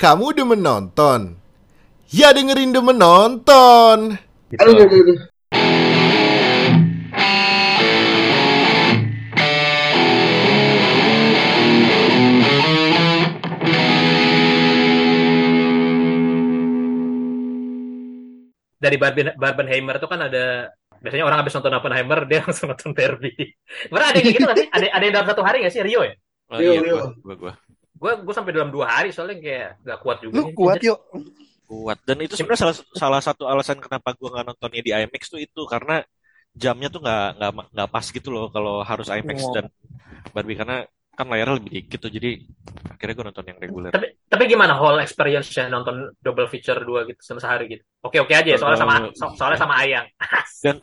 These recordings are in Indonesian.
Kamu udah menonton? Ya dengerin udah menonton. Aduh, aduh, aduh. dari Barben Barbenheimer itu kan ada biasanya orang habis nonton Oppenheimer dia langsung nonton Barbie. Bener ada yang kayak gitu nggak sih? Ada ada yang dalam satu hari nggak sih Rio ya? Oh, Rio, iya, Rio. gua, gua, gua. Gue gue sampai dalam dua hari soalnya kayak gak kuat juga. Lu kuat yuk. kuat dan itu sebenarnya salah salah satu alasan kenapa gua nggak nontonnya di IMAX tuh itu karena jamnya tuh nggak nggak nggak pas gitu loh kalau harus IMAX Oh. dan Barbie karena kan layarnya lebih dikit tuh jadi akhirnya gua nonton yang reguler Tapi tapi gimana whole experience ya nonton double feature dua gitu sama sehari gitu? Oke oke aja ya soalnya sama so- soalnya sama Ayang. dan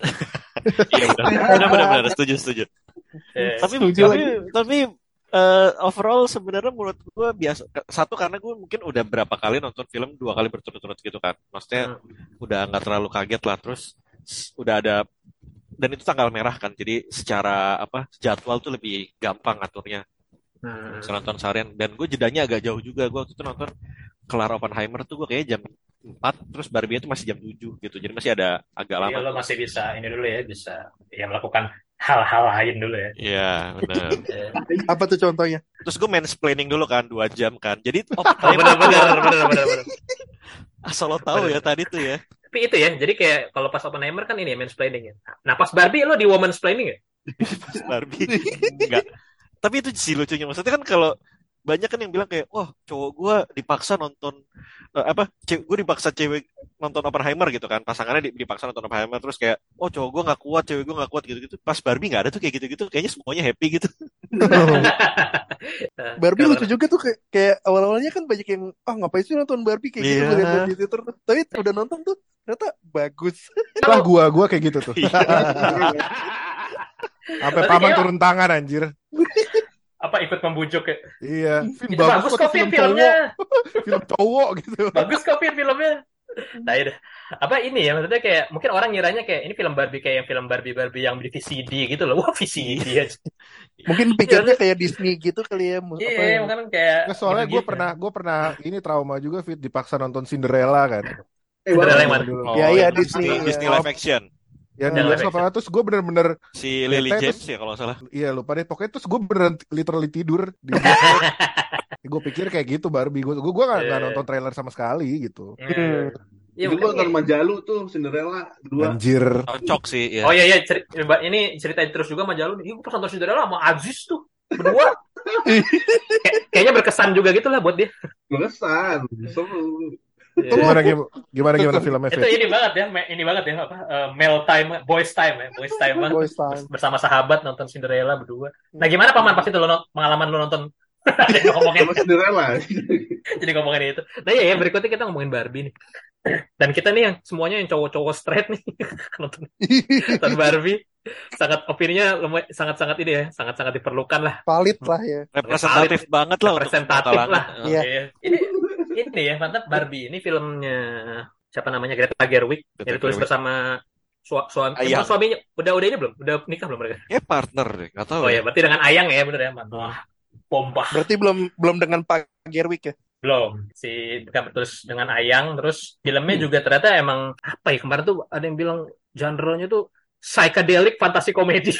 iya benar benar benar setuju setuju Eh, tapi Setuju tapi tapi eh, overall sebenarnya menurut gue biasa satu karena gue mungkin udah berapa kali nonton film dua kali berturut-turut gitu kan. Maksudnya udah nggak terlalu kaget lah terus udah ada dan itu tanggal merah kan jadi secara apa jadwal tuh lebih gampang aturnya hmm. bisa nonton seharian dan gue jedanya agak jauh juga. Gue waktu itu nonton kelar Oppenheimer tuh gue kayaknya jam 4 terus Barbie itu masih jam 7 gitu. Jadi masih ada agak Jadi lama. lo masih bisa ini dulu ya bisa ya melakukan hal-hal lain dulu ya. Iya benar Eh, Apa tuh contohnya? terus gue mansplaining dulu kan dua jam kan jadi Oh Oppenheimer benar benar benar benar benar. asal lo tahu ya tadi tuh ya Tapi itu ya, jadi kayak kalau pas Oppenheimer kan ini ya mansplaining ya. Nah pas Barbie lo di womansplaining ya? pas Barbie enggak tapi itu sih lucunya maksudnya kan kalau banyak kan yang bilang kayak wah cowok gue dipaksa nonton eh, apa gue dipaksa cewek nonton Oppenheimer gitu kan pasangannya di- dipaksa nonton Oppenheimer terus kayak oh cowok gue nggak kuat cewek gue nggak kuat gitu gitu pas Barbie nggak ada tuh kayak gitu gitu kayaknya semuanya happy gitu Barbie lucu juga tuh kayak, kayak awal-awalnya kan banyak yang ah ngapain sih nonton Barbie kayak gitu Iya. di Twitter tuh. Tapi udah nonton tuh ternyata bagus. Lah gua gua kayak gitu tuh. Iya. Sampai Berarti paman kayak- turun tangan anjir. Apa ikut membujuk ya? Iya, Vin Itu bagus kok Vin film filmnya. cowok, film cowok gitu. Bagus kok Vin filmnya. Nah, ya. Apa ini ya maksudnya kayak mungkin orang ngiranya kayak ini film Barbie kayak yang film Barbie Barbie yang di VCD gitu loh. Wah, VCD aja. Mungkin pikirnya kayak Disney gitu kali ya. mu- apa Iya, ya. makanya kayak Nah, soalnya gue gitu-gitu. pernah gue pernah ini trauma juga Fit dipaksa nonton Cinderella kan. Eh, Cinderella yang mana? Dulu. Oh, Iya, iya, yang Disney, Disney iya. live action Yang bioskop live ah, terus gue bener-bener si Lily James terus- ya kalau salah iya lupa deh pokoknya terus gue beneran literally tidur di gue pikir kayak gitu Barbie gue gue nggak nggak Iya. nonton trailer sama sekali gitu. Hmm. Iya, gua makanya- nonton Majalu tuh Cinderella dua. Anjir. cocok sih ya Oh iya iya ceri- ini ceritain terus juga sama Jalun. Ih, gue pas nonton Cinderella sama Aziz tuh berdua. Kayak- kayaknya berkesan juga gitu lah buat dia. Berkesan. Seru. Iya. Gimana gimana gimana gimana filmnya Itu ini banget ya, ini banget ya apa? eh, male time, boys time ya, boys time banget. Boys time. Bersama sahabat nonton Cinderella berdua. Nah gimana paman pas itu lo pengalaman lo nonton? Yang ngomongin, Cinderella. jadi ngomongin itu. Nah iya ya berikutnya kita ngomongin Barbie nih. Dan kita nih yang semuanya yang cowok-cowok straight nih nonton, nonton Barbie sangat opininya sangat-sangat ini ya, sangat-sangat diperlukan lah. Valid lah ya. representatif banget lah untuk representatif kalangan. lah. Iya. Iya. Ini ini ya mantap Barbie. Ini filmnya siapa namanya Greta Gerwig Greta yang ditulis Gerwig. bersama su- suami Ayang. suaminya udah udah ini belum? Udah nikah belum mereka? ya partner deh nggak tahu Oh ya ya, berarti dengan Ayang ya bener ya, mantap. Wah, Pompah. Berarti belum belum dengan Pak Gerwig ya. Belum. Si terus dengan Ayang terus filmnya Hmm. juga ternyata emang apa ya kemarin tuh ada yang bilang genre-nya tuh psychedelic fantasi komedi.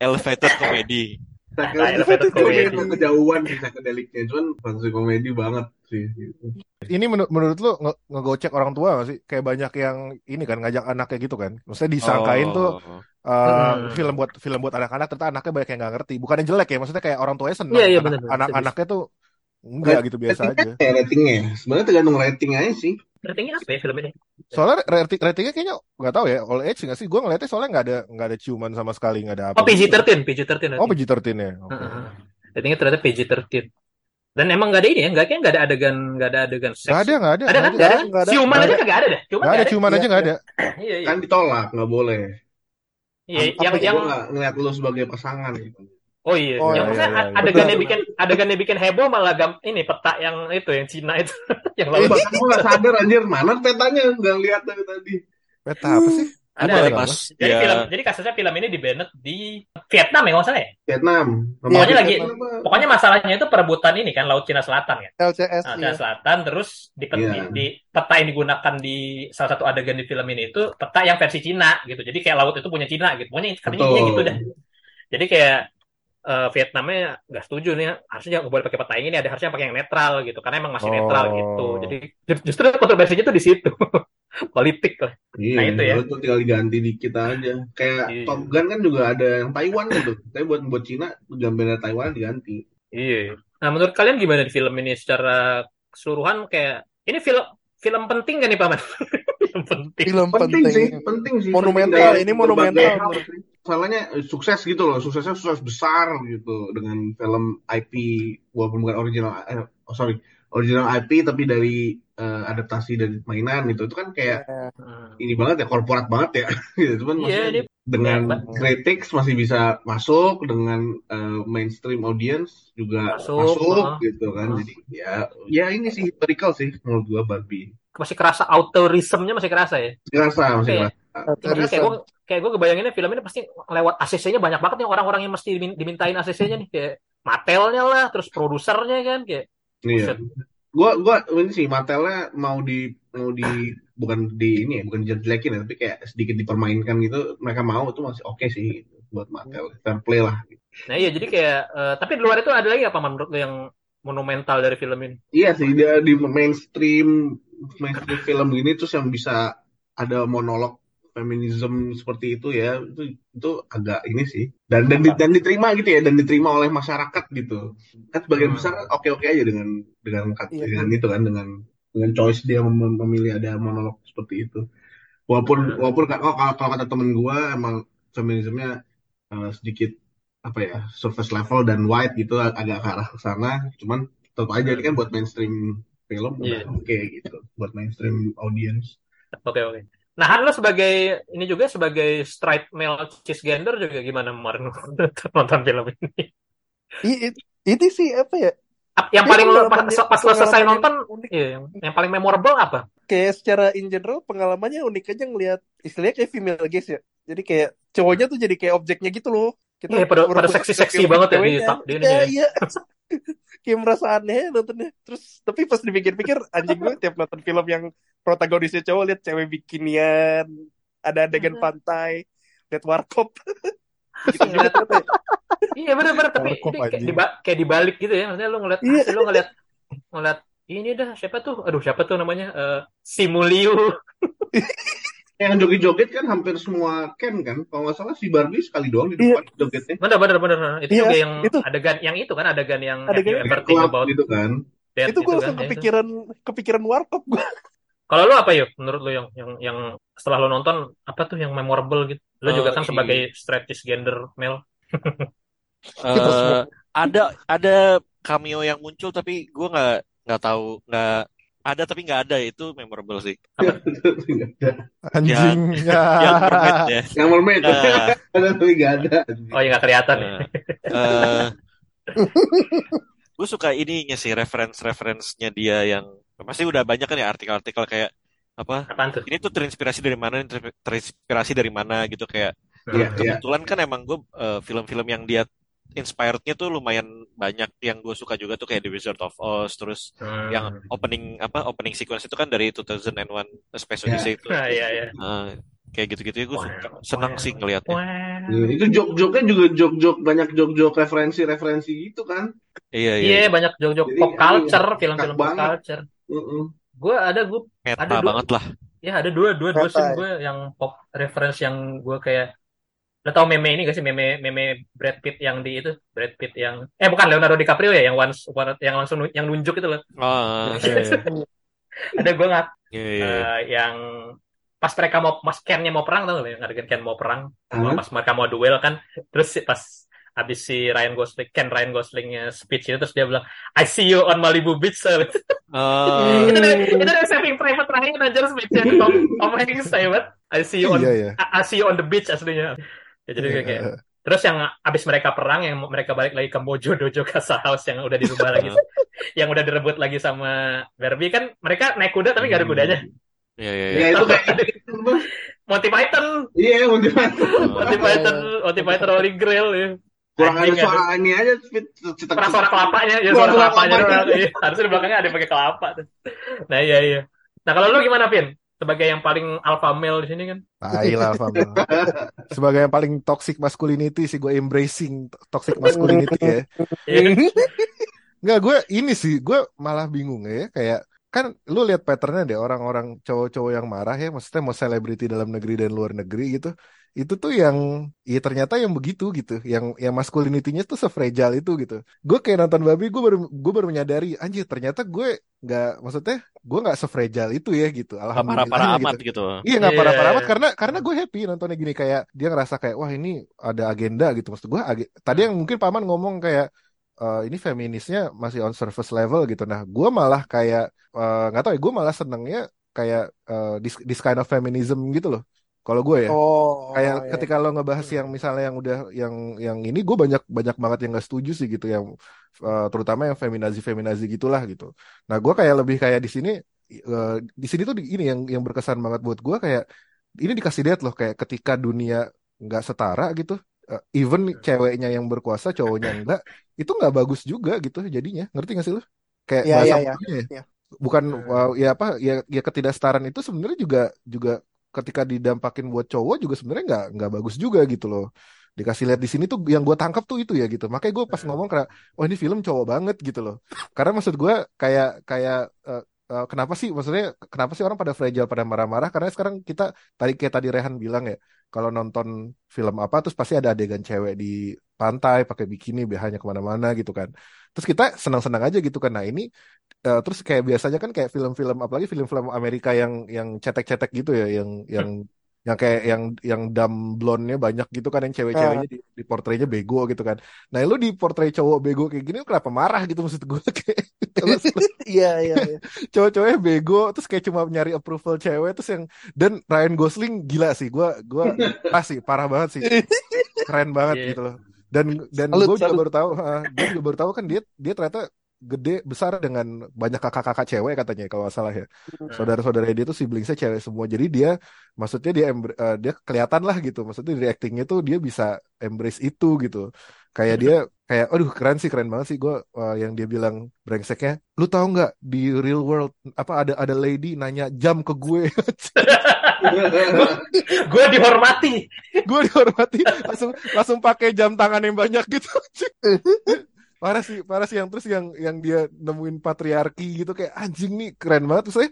Elevated comedy Saya Nah, elevated kira comedy. kejauhan sih psychedelicnya. Cuman fantasi komedi banget sih. gitu. Ini menur- menurut lu nge- ngegocek orang tua gak sih? Kayak banyak yang ini kan ngajak anaknya gitu kan. Maksudnya disangkain tuh Oh. uh, Hmm. film buat film buat anak-anak ternyata anaknya banyak yang nggak ngerti. Bukannya jelek ya, maksudnya kayak orang tuanya seneng. Iya, iya, Anak-. Anak-anaknya tuh enggak gitu biasa aja. Ratingnya ya ratingnya. Sebenarnya tergantung rating aja sih. Ratingnya apa ya film ini? Soalnya rating ratingnya kayaknya nggak tahu ya, all age nggak sih? Gue ngeliatnya soalnya nggak ada nggak ada ciuman sama sekali nggak ada apa. Oh PG-13, PG-13. Oh PG-13 ya. Oke. Heeh. Ratingnya ternyata PG-13. Dan emang gak ada ini ya, nggak kayak nggak ada adegan, nggak ada adegan seks. Nggak ada nggak ada. Ada kan? Nggak ada kan? Nggak ada. Ciuman aja ada. kagak ada deh. Ciuman Nggak ada ciuman aja Iya, nggak ada. Iya, iya. Kan ditolak, nggak boleh. Iya, yang ya, yang gua nggak ngeliat lu sebagai pasangan gitu. Oh iya, Oh, yang iya, maksudnya iya, iya. adegannya Betul. bikin adegannya bikin heboh malah gam, ini peta yang itu yang Cina itu yang Eh, lalu bahkan gua nggak sadar anjir mana petanya nggak lihat dari tadi. Peta apa sih? Ada, Ada ada. pas Jadi dia film, jadi kasusnya film ini di banned di Vietnam ya nggak salah ya. Vietnam. Pokoknya Vietnam lagi- apa? Pokoknya masalahnya itu perebutan ini kan Laut Cina Selatan ya. LCS Laut iya. Cina Selatan terus di, Iya. di, di peta yang digunakan di salah satu adegan di film ini itu peta yang versi Cina gitu. Jadi kayak laut itu punya Cina gitu. Pokoknya intinya gitu dah. Jadi kayak eh, Vietnamnya nggak setuju nih harusnya nggak boleh pakai peta yang ini ada harusnya pakai yang netral gitu karena emang masih netral Oh. gitu jadi ju- justru kontroversinya tuh di situ politik lah Iya, Nah, itu ya. itu tinggal diganti dikit aja. Kayak Iya. Top Gun kan juga ada yang Taiwan gitu. Tapi buat buat Cina gambarnya Taiwan diganti. iya nah menurut kalian gimana di film ini secara keseluruhan kayak ini film film penting kan nih paman film penting Film Penting, penting. sih, penting sih. Monumental, Penting ini monumental Masalahnya eh, sukses gitu loh, suksesnya sukses besar gitu dengan film IP walaupun bukan original, eh, oh sorry, original IP tapi dari eh, adaptasi dari mainan gitu. Itu kan kayak Ya. Hmm. ini banget ya, korporat banget ya. gitu. Cuman Iya, maksudnya dia- dengan ya, critics masih bisa masuk, dengan eh, mainstream audience juga Masuk, masuk, ah. gitu kan. Ah. Jadi ya, ya ini sih historical sih menurut gua Barbie. masih kerasa autorismnya masih kerasa ya Kerasa masih Oke. kerasa. Makanya kayak gue kayak gue kebayanginnya film ini pasti lewat ACC-nya banyak banget nih orang-orang yang mesti dimin- dimintain ACC-nya nih kayak Mattelnya lah terus produsernya kan kayak Iya. Gua gua ini sih Mattelnya mau di mau di bukan di ini ya, bukan dijelekin ya, tapi kayak sedikit dipermainkan gitu. Mereka mau itu masih oke sih gitu, buat Mattel. Fair play lah. nah iya jadi kayak eh, tapi di luar itu ada lagi apa menurut lo yang monumental dari film ini Iya sih dia di mainstream mainstream film gini terus yang bisa ada monolog feminisme seperti itu ya itu itu agak ini sih. Dan dan di- dan diterima gitu ya dan diterima oleh masyarakat gitu. Kan sebagian Hmm. besar oke oke aja dengan dengan Iya. dengan itu kan dengan dengan choice dia mem- memilih ada monolog seperti itu. Walaupun Hmm. walaupun kalau kalau, kalau kata temen gua emang feminismenya eh, sedikit apa ya surface level dan wide gitu ag- agak ke arah sana. Cuman tetap aja ini kan buat mainstream film Iya. oke gitu. Buat mainstream audience. Oke oke nah Han lo sebagai ini juga sebagai straight male cisgender juga gimana kemarin nonton film ini Itu sih apa ya? Yang paling lo pas, pas lo selesai nonton unik. iya yang, yang paling memorable apa Kayak secara in general pengalamannya unik aja ngelihat istilahnya kayak female gaze ya. Jadi kayak cowoknya tuh jadi kayak objeknya gitu loh. Kita Iya, pada- pada seksi-seksi banget ya di- di ini Iya, ya. iya. kayak merasa aneh nontonnya. Terus tapi pas dipikir-pikir anjing gue tiap nonton film yang protagonisnya cowok lihat cewek bikinian, ada adegan pantai, lihat warkop. gitu gitu ya. Iya benar-benar tapi Warkop, ini kayak, diba- kayak dibalik gitu ya maksudnya lu ngeliat Iya. lu ngeliat ngeliat ini dah siapa tuh aduh siapa tuh namanya Eh, Simuliu yang joget-joget kan hampir semua Ken kan kalau nggak salah si Barbie sekali doang di Iya. depan jogetnya bener bener bener itu Iya, juga yang itu. adegan yang itu kan adegan yang Adegan yang think Club about gitu kan itu gue gitu langsung kan, ya itu. kepikiran kepikiran warkop gue. Kalau lu apa yuk menurut lu yang yang yang setelah lu nonton apa tuh yang memorable gitu? Lu juga Eh, kan sebagai straight gender male. Eh, ada ada cameo yang muncul tapi gue nggak nggak tahu nggak ada tapi nggak ada itu memorable sih. Anjingnya. yang mermaid ya. Yang mermaid? Nah, ada tapi nggak ada. Oh ya nggak kelihatan ya? Eh, gue suka ininya sih reference-reference-nya dia yang pasti udah banyak kan ya artikel-artikel kayak apa apaan tuh ini tuh terinspirasi dari mana terinspirasi dari mana gitu kayak Iya, iya. kebetulan kan emang gue eh, film-film yang dia inspirednya tuh lumayan banyak yang gue suka juga tuh kayak The Wizard of Oz terus Hmm. yang opening apa opening sequence itu kan dari 2001 A Space Ya. Odyssey itu nah, iya iya Eh, kayak gitu-gitu ya gue suka senang sih ngelihatnya. Iya, itu jok-joknya juga jok-jok banyak jok-jok referensi-referensi gitu kan iya iya, Iya banyak jok-jok Jadi, pop culture, iya, film-film pop banget. culture. Gue ada gue meta ada dua- banget lah ya ada dua dua dua Meta, ya. gue yang pop reference yang gue kayak lo tau meme ini gak sih meme meme Brad Pitt yang di itu Brad Pitt yang eh bukan Leonardo DiCaprio ya yang once one- yang langsung yang nunjuk itu loh oh, Iya, iya. ada gue nggak iya, iya. eh, yang pas mereka mau mas Ken-nya mau perang tau gak adegan Ken mau perang Hah? pas mereka mau duel kan terus pas habis si Ryan Gosling Ken Ryan Goslingnya speech itu terus dia bilang I see you on Malibu Beach Sir." Oh, itu dari itu dari Saving Private Ryan anjir speech-nya Tom, Tom Hanks saya banget I see you on Iya, iya. I, I see you on the beach aslinya ya jadi kayak, kayak terus yang abis mereka perang yang mereka balik lagi ke Mojo Dojo Casa House yang udah dirubah lagi yang udah direbut lagi sama Barbie kan mereka naik kuda tapi gak ada kudanya iya iya ya iya. itu kayak itu, Monty Python, Iya, Monty Python. Monty Python, Monty Python Holy Grail ya. Kurang ada suara ini aja, Pernah suara kelapanya, ya Suara suara kelapanya. Iya, harusnya di belakangnya ada yang pakai kelapa tuh. Nah iya iya. Nah kalau lu gimana Pin? Sebagai yang paling alpha male di sini kan? Tai lah, Fam. Sebagai yang paling toxic masculinity sih gue embracing toxic masculinity ya. Iya. Nggak, gue ini sih, gue malah bingung ya. Kayak, kan lu lihat patternnya deh orang-orang cowok-cowok yang marah ya, maksudnya mau selebriti dalam negeri dan luar negeri gitu. Itu tuh yang, ya ternyata yang begitu gitu. Yang yang masculinity-nya tuh sefragile itu gitu. Gue kayak nonton babi, gue baru gue baru menyadari, anjir ternyata gue nggak, maksudnya gue nggak sefragile itu ya gitu. Gak parah-parah Alhamdulillah amat gitu. gitu. Iya nggak Iya, parah-parah iya. amat karena karena gue happy nontonnya gini kayak dia ngerasa kayak wah ini ada agenda gitu maksud gue tadi yang mungkin paman ngomong kayak eh, ini feminisnya masih on surface level gitu. Nah gue malah kayak eh, nggak tahu ya gue malah senengnya kayak eh, this, this kind of feminism gitu loh. Kalau gue ya. Oh, kayak iya. ketika lo ngebahas yang misalnya yang udah yang yang ini gue banyak banyak banget yang gak setuju sih gitu. Yang eh, terutama yang feminazi feminazi gitulah gitu. Nah gue kayak lebih kayak di sini eh, di sini tuh ini yang yang berkesan banget buat gue kayak ini dikasih lihat loh kayak ketika dunia nggak setara gitu eh, even ceweknya yang berkuasa cowoknya enggak itu nggak bagus juga gitu jadinya. Ngerti gak sih lo kayak Iya, bahasa iya, iya. bodohnya ya. Iya. bukan uh, ya apa ya ya ketidaksetaraan itu sebenarnya juga juga ketika didampakin buat cowok juga sebenarnya nggak nggak bagus juga gitu loh. Dikasih lihat di sini tuh yang gue tangkap tuh itu ya gitu. Makanya gue pas ngomong kayak oh ini film cowok banget gitu loh. Karena maksud gue kayak kayak eh, eh, kenapa sih maksudnya kenapa sih orang pada fragile pada marah-marah? Karena sekarang kita tadi kayak tadi Rehan bilang ya kalau nonton film apa terus pasti ada adegan cewek di pantai pakai bikini biasanya ke mana-mana gitu kan. Terus kita senang-senang aja gitu kan. Nah ini eh, terus kayak biasanya kan kayak film-film apalagi film-film Amerika yang yang cetek-cetek gitu ya yang yang yang kayak yang yang dumb blonde-nya banyak gitu kan yang cewek-ceweknya di, di portraynya bego gitu kan. Nah lu di portray cowok bego kayak gini lu kenapa marah gitu maksud gue kayak Iya, iya, iya. cowok-cowoknya bego terus kayak cuma nyari approval cewek terus yang dan Ryan Gosling gila sih. Gua gua ah sih parah banget sih. Keren banget Iya. gitu loh. Dan dan gue juga baru tahu gue juga baru tahu kan dia dia ternyata gede besar dengan banyak kakak-kakak cewek katanya kalau nggak salah ya. Saudara-saudara dia tuh siblingsnya cewek semua. Jadi dia maksudnya dia eh, dia kelihatan lah gitu. Maksudnya dari actingnya tuh dia bisa embrace itu gitu. Kayak dia kayak aduh keren sih keren banget sih. Gue yang dia bilang brengseknya lu tahu nggak di real world apa ada ada lady nanya jam ke gue gue dihormati. gue dihormati. Langsung langsung pakai jam tangan yang banyak gitu parah sih parah sih yang terus yang yang dia nemuin patriarki gitu kayak anjing nih keren banget. Terus saya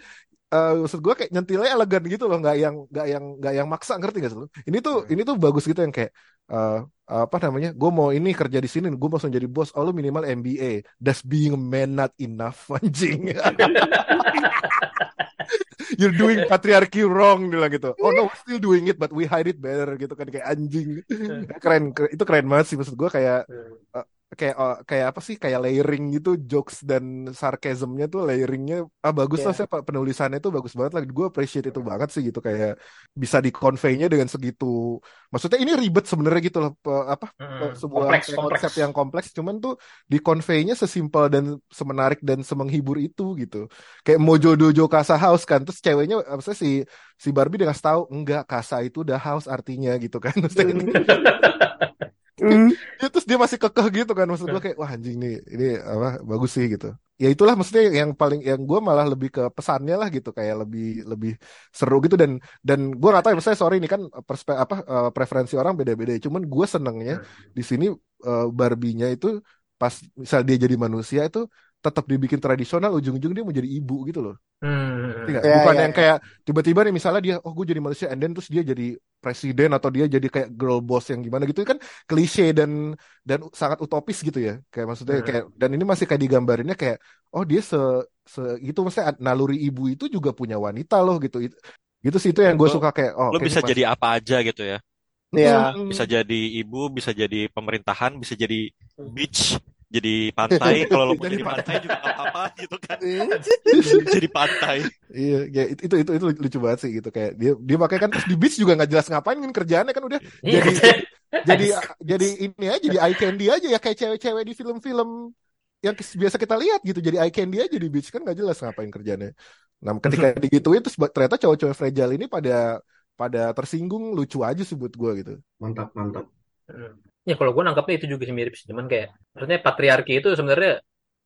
eh, maksud gue kayak nyentilnya elegan gitu loh nggak yang nggak yang nggak yang maksa ngerti gak sih lo ini tuh ini tuh bagus gitu yang kayak eh, apa namanya gue mau ini kerja di sini gue langsung jadi bos oh lu minimal MBA does being a man not enough anjing. You're doing patriarchy wrong bilang gitu. Oh no we're still doing it but we hide it better gitu kan kayak anjing. Keren, keren itu keren banget sih maksud gue kayak kayak eh, kayak apa sih kayak layering gitu jokes dan sarcasmnya tuh layeringnya ah bagus lah Iya. siapa penulisannya tuh bagus banget lah gue appreciate itu banget sih gitu kayak bisa di convey-nya dengan segitu. Maksudnya ini ribet sebenarnya gitu loh apa Hmm, sebuah kompleks, konsep yang kompleks cuman tuh di convey-nya sesimpel dan semenarik dan semenghibur itu gitu. Kayak Mojo Dojo Kasa House kan terus ceweknya apa sih si si Barbie ngasih tahu enggak Kasa itu udah house artinya gitu kan Hmm. Ya, terus dia masih kekeh gitu kan maksud gue kayak wah anjing nih ini apa bagus sih gitu. Ya itulah maksudnya yang paling yang gue malah lebih ke pesannya lah gitu kayak lebih lebih seru gitu. Dan dan gue tahu ya maksudnya sorry ini kan perspe apa eh, preferensi orang beda-beda cuman gue senengnya di sini eh, Barbie-nya itu pas misal dia jadi manusia itu tetap dibikin tradisional ujung-ujung dia mau jadi ibu gitu loh Hmm. Ngerti nggak? Ya, Bukan ya, yang ya. kayak tiba-tiba nih misalnya dia oh gue jadi manusia and then terus dia jadi presiden atau dia jadi kayak girl boss yang gimana gitu kan klise dan dan sangat utopis gitu ya kayak maksudnya Hmm. kayak dan ini masih kayak digambarinnya kayak oh dia se se itu maksudnya naluri ibu itu juga punya wanita loh gitu It- gitu sih itu yang gue suka kayak oh Lo oke, bisa jadi apa aja gitu ya. Iya. Bisa jadi ibu, bisa jadi pemerintahan, bisa jadi beach, jadi pantai. Kalau lo mau Jadi jadi pantai juga nggak apa-apa gitu kan. Hmm. Jadi pantai. Iya, ya itu itu itu, lucu banget sih gitu kayak dia dia pakai kan terus di beach juga nggak jelas ngapain kan kerjaannya kan udah Iya, jadi kerja- jadi jadi ini aja jadi eye candy aja ya kayak cewek-cewek di film-film yang biasa kita lihat gitu jadi eye candy aja di beach kan nggak jelas ngapain kerjanya nah ketika digituin terus ternyata cowok-cowok fragile ini pada pada tersinggung lucu aja sih buat gue gitu. Mantap, mantap. Hmm. Ya kalau gue nangkapnya itu juga sih mirip sih. Cuman kayak maksudnya patriarki itu sebenarnya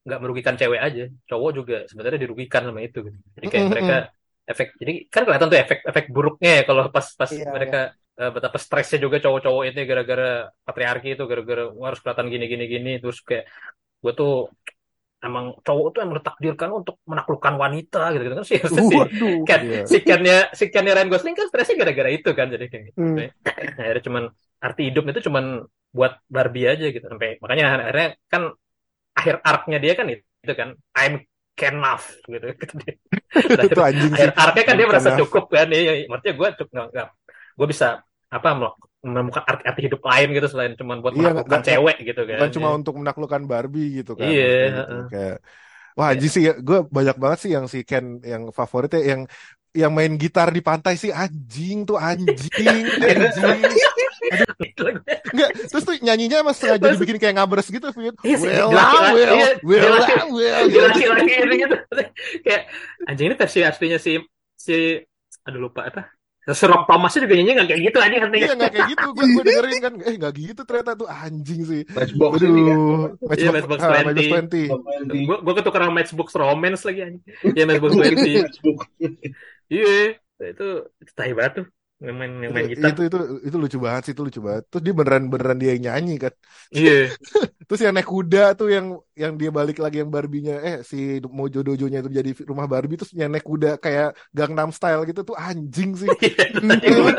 nggak merugikan cewek aja, cowok juga sebenarnya dirugikan sama itu. Gitu. Jadi kayak Mm-mm, mereka efek, jadi kan kelihatan tuh efek efek buruknya ya kalau pas pas Iya, mereka eh, betapa stresnya juga cowok-cowok ini gara-gara patriarki itu gara-gara "Wah, harus kelihatan gini gini gini terus kayak gue tuh emang cowok tuh yang ditakdirkan untuk menaklukkan wanita gitu gitu kan sih sih Waduh. kan Iya. si Ken-nya si Ken-nya Ryan Gosling kan stresnya gara-gara itu kan jadi kayak gitu. Hmm. akhirnya cuman arti hidup itu cuman buat Barbie aja gitu. Sampai makanya akhirnya kan akhir arc-nya dia kan itu, itu kan I'm enough gitu, gitu itu anjing akhir arc-nya kan dia merasa enough. cukup kan iya maksudnya gue nggak nggak gue bisa apa menemukan arti, arti hidup lain gitu selain cuman buat Iya, menaklukkan nggak- cewek gitu kan Bukan cuma untuk menaklukkan Barbie gitu kan. Iya, gitu. Kayak wah anjing sih gue banyak banget sih yang si Ken yang favoritnya yang yang main gitar di pantai sih anjing tuh anjing anjing Enggak, terus tuh nyanyinya emang sengaja Terus- dibikin kayak ngabres gitu, Fit. Iya Well, well, iya, well, well, laki-laki gitu kayak anjing ini versi aslinya si si aduh lupa apa si Rob Thomasnya juga nyanyi nggak kayak gitu anjing artinya Iya nggak kayak gitu, gue gue dengerin kan, eh nggak gitu ternyata tuh anjing sih. Matchbox ini kan. Aduh, Iya, Matchbox, Matchbox ah, 20. Matchbox 20. Di gue gue ketukar sama Matchbox Romance lagi anjing ya Matchbox 20 Matchbox. iya itu itu tai banget tuh yang main yang main Itu, gitar itu itu itu lucu banget sih, itu lucu banget. Terus dia beneran beneran dia yang nyanyi kan. iya Terus yang naik kuda tuh yang yang dia balik lagi yang Barbie-nya eh si Mojo Dojo-nya itu jadi rumah Barbie terus yang naik kuda kayak Gangnam Style gitu tuh anjing sih. Iya.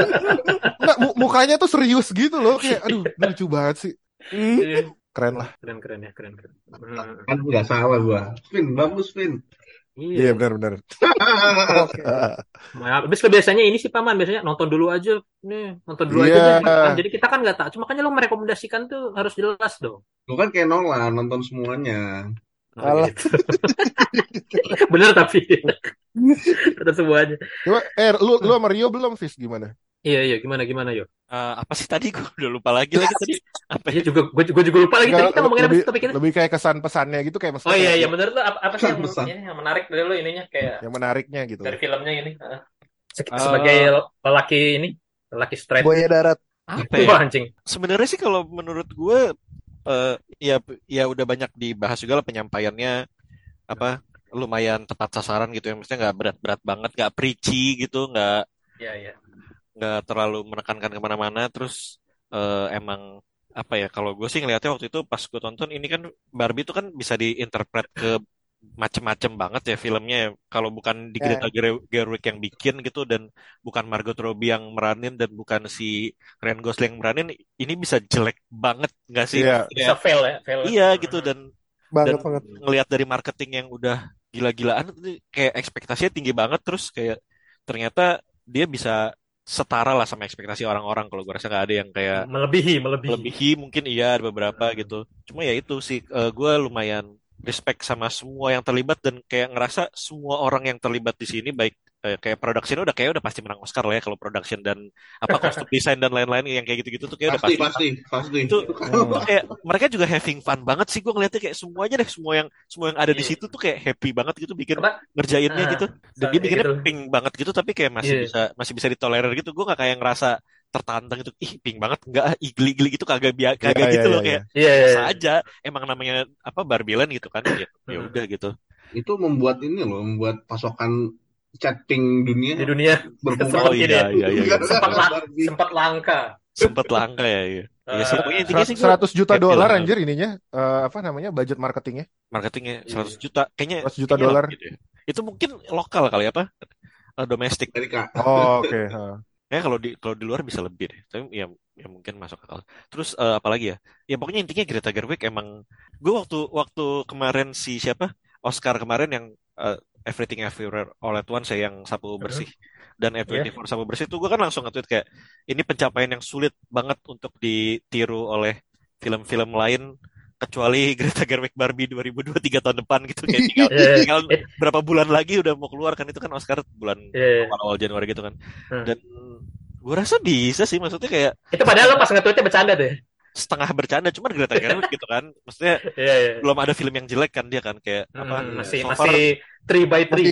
Nggak, mu- mukanya tuh serius gitu loh kayak aduh lucu banget sih. Iya. Keren lah. keren keren ya keren keren. Kan nggak salah gua. Vin, bagus Vin. Iya iya benar-benar. Oke. Nah, habis ke biasanya ini sih paman biasanya nonton dulu aja nih nonton dulu aja Iya. deh, kan. jadi kita kan nggak tahu cuma makanya lo merekomendasikan tuh harus jelas dong Lu kan kayak Nolan nonton semuanya. Oh, Alah. gitu. bener tapi ada semuanya Coba eh lu lu sama Rio belum Fis gimana? Iya iya. Gimana gimana yo? Eh, apa sih tadi? Gue udah lupa lagi lagi tadi. Apa ya? iya juga. Gue juga, juga lupa lagi tadi Enggak, kita ngomongin apa lebih, sih topik ini lebih kayak kesan pesannya gitu kayak maksudnya oh iya iya. menurut lo apa, apa sih yang, Pesan. ini, yang menarik dari lo ininya? Kayak yang menariknya gitu. dari filmnya ini Eh. sebagai lelaki ini lelaki straight. Buaya darat. apa ya? Wah, anjing. Sebenarnya sih kalau menurut gue eh, ya ya udah banyak dibahas juga lah penyampaiannya. Apa lumayan tepat sasaran gitu ya. Maksudnya nggak berat-berat banget nggak preachy gitu nggak iya iya nggak terlalu menekankan ke mana-mana terus eh, emang apa ya kalau gue sih ngelihatnya waktu itu pas gue tonton ini kan Barbie itu kan bisa diinterpret ke macem-macem banget ya filmnya ya. kalau bukan di Ya. Greta Ger- Gerwig yang bikin gitu dan bukan Margot Robbie yang meranin dan bukan si Ryan Gosling yang meranin ini bisa jelek banget nggak sih Iya. bisa fail ya fail iya gitu dan Banget dan banget. ngelihat dari marketing yang udah gila-gilaan kayak ekspektasinya tinggi banget terus kayak ternyata dia bisa setara lah sama ekspektasi orang-orang. Kalau gue rasa nggak ada yang kayak melebihi melebihi. melebihi mungkin iya ada beberapa gitu. Cuma ya itu sih gue lumayan respect sama semua yang terlibat dan kayak ngerasa semua orang yang terlibat di sini baik eh, kayak production udah kayak udah pasti menang Oscar lah ya kalau production dan apa kostum desain dan lain-lain yang kayak gitu-gitu tuh kayak udah Pasti, pasti pasti, pasti. itu itu kayak mereka juga having fun banget sih gue ngeliatnya kayak semuanya deh semua yang semua yang ada di Iya. situ tuh kayak happy banget gitu bikin apa ngerjainnya Ah, gitu dan sa- dia bikinnya gitu. pink banget gitu tapi kayak masih Iya. bisa masih bisa ditolerir gitu gue gak kayak ngerasa tertantang gitu ih pink banget enggak ah, igli-igli gitu kagak biar kagak Iya, gitu iya, loh iya, kayak iya iya, biasa iya. aja emang namanya apa Barbieland gitu kan ya ya Hmm. udah gitu Itu membuat ini loh, membuat pasokan chatting dunia di dunia berkurang. oh iya iya iya, iya. sempat la- Barbie. sempat langka sempet langka ya iya Iya sih, Eh, pokoknya intinya sih gue 100 juta dolar anjir ininya eh, apa namanya budget marketingnya marketingnya Iya. 100 juta kayaknya 100 juta dolar. gitu ya. itu mungkin lokal kali apa Eh, domestik Amerika. oh oke ha. Ya kalau di kalau di luar bisa lebih deh. Tapi ya ya mungkin masuk akal. Terus eh, apalagi ya? Ya pokoknya intinya Greta Gerwig emang gue waktu waktu kemarin si siapa? Oscar kemarin yang eh, Everything Everywhere All at Once ya yang sapu bersih dan F24 sapu bersih itu gue kan langsung nge-tweet kayak ini pencapaian yang sulit banget untuk ditiru oleh film-film lain kecuali Greta Gerwig Barbie 2023 tahun depan gitu kayak tinggal, Iya, iya. tinggal Eh. berapa bulan lagi udah mau keluar kan itu kan Oscar bulan Iya. awal-awal Januari gitu kan Hmm. dan gue rasa bisa sih maksudnya kayak itu padahal lo pas nge-tweetnya bercanda deh setengah bercanda cuman Greta Gerwig gitu kan. Maksudnya iya iya. belum ada film yang jelek kan dia kan kayak apa Hmm, masih so far masih three by three.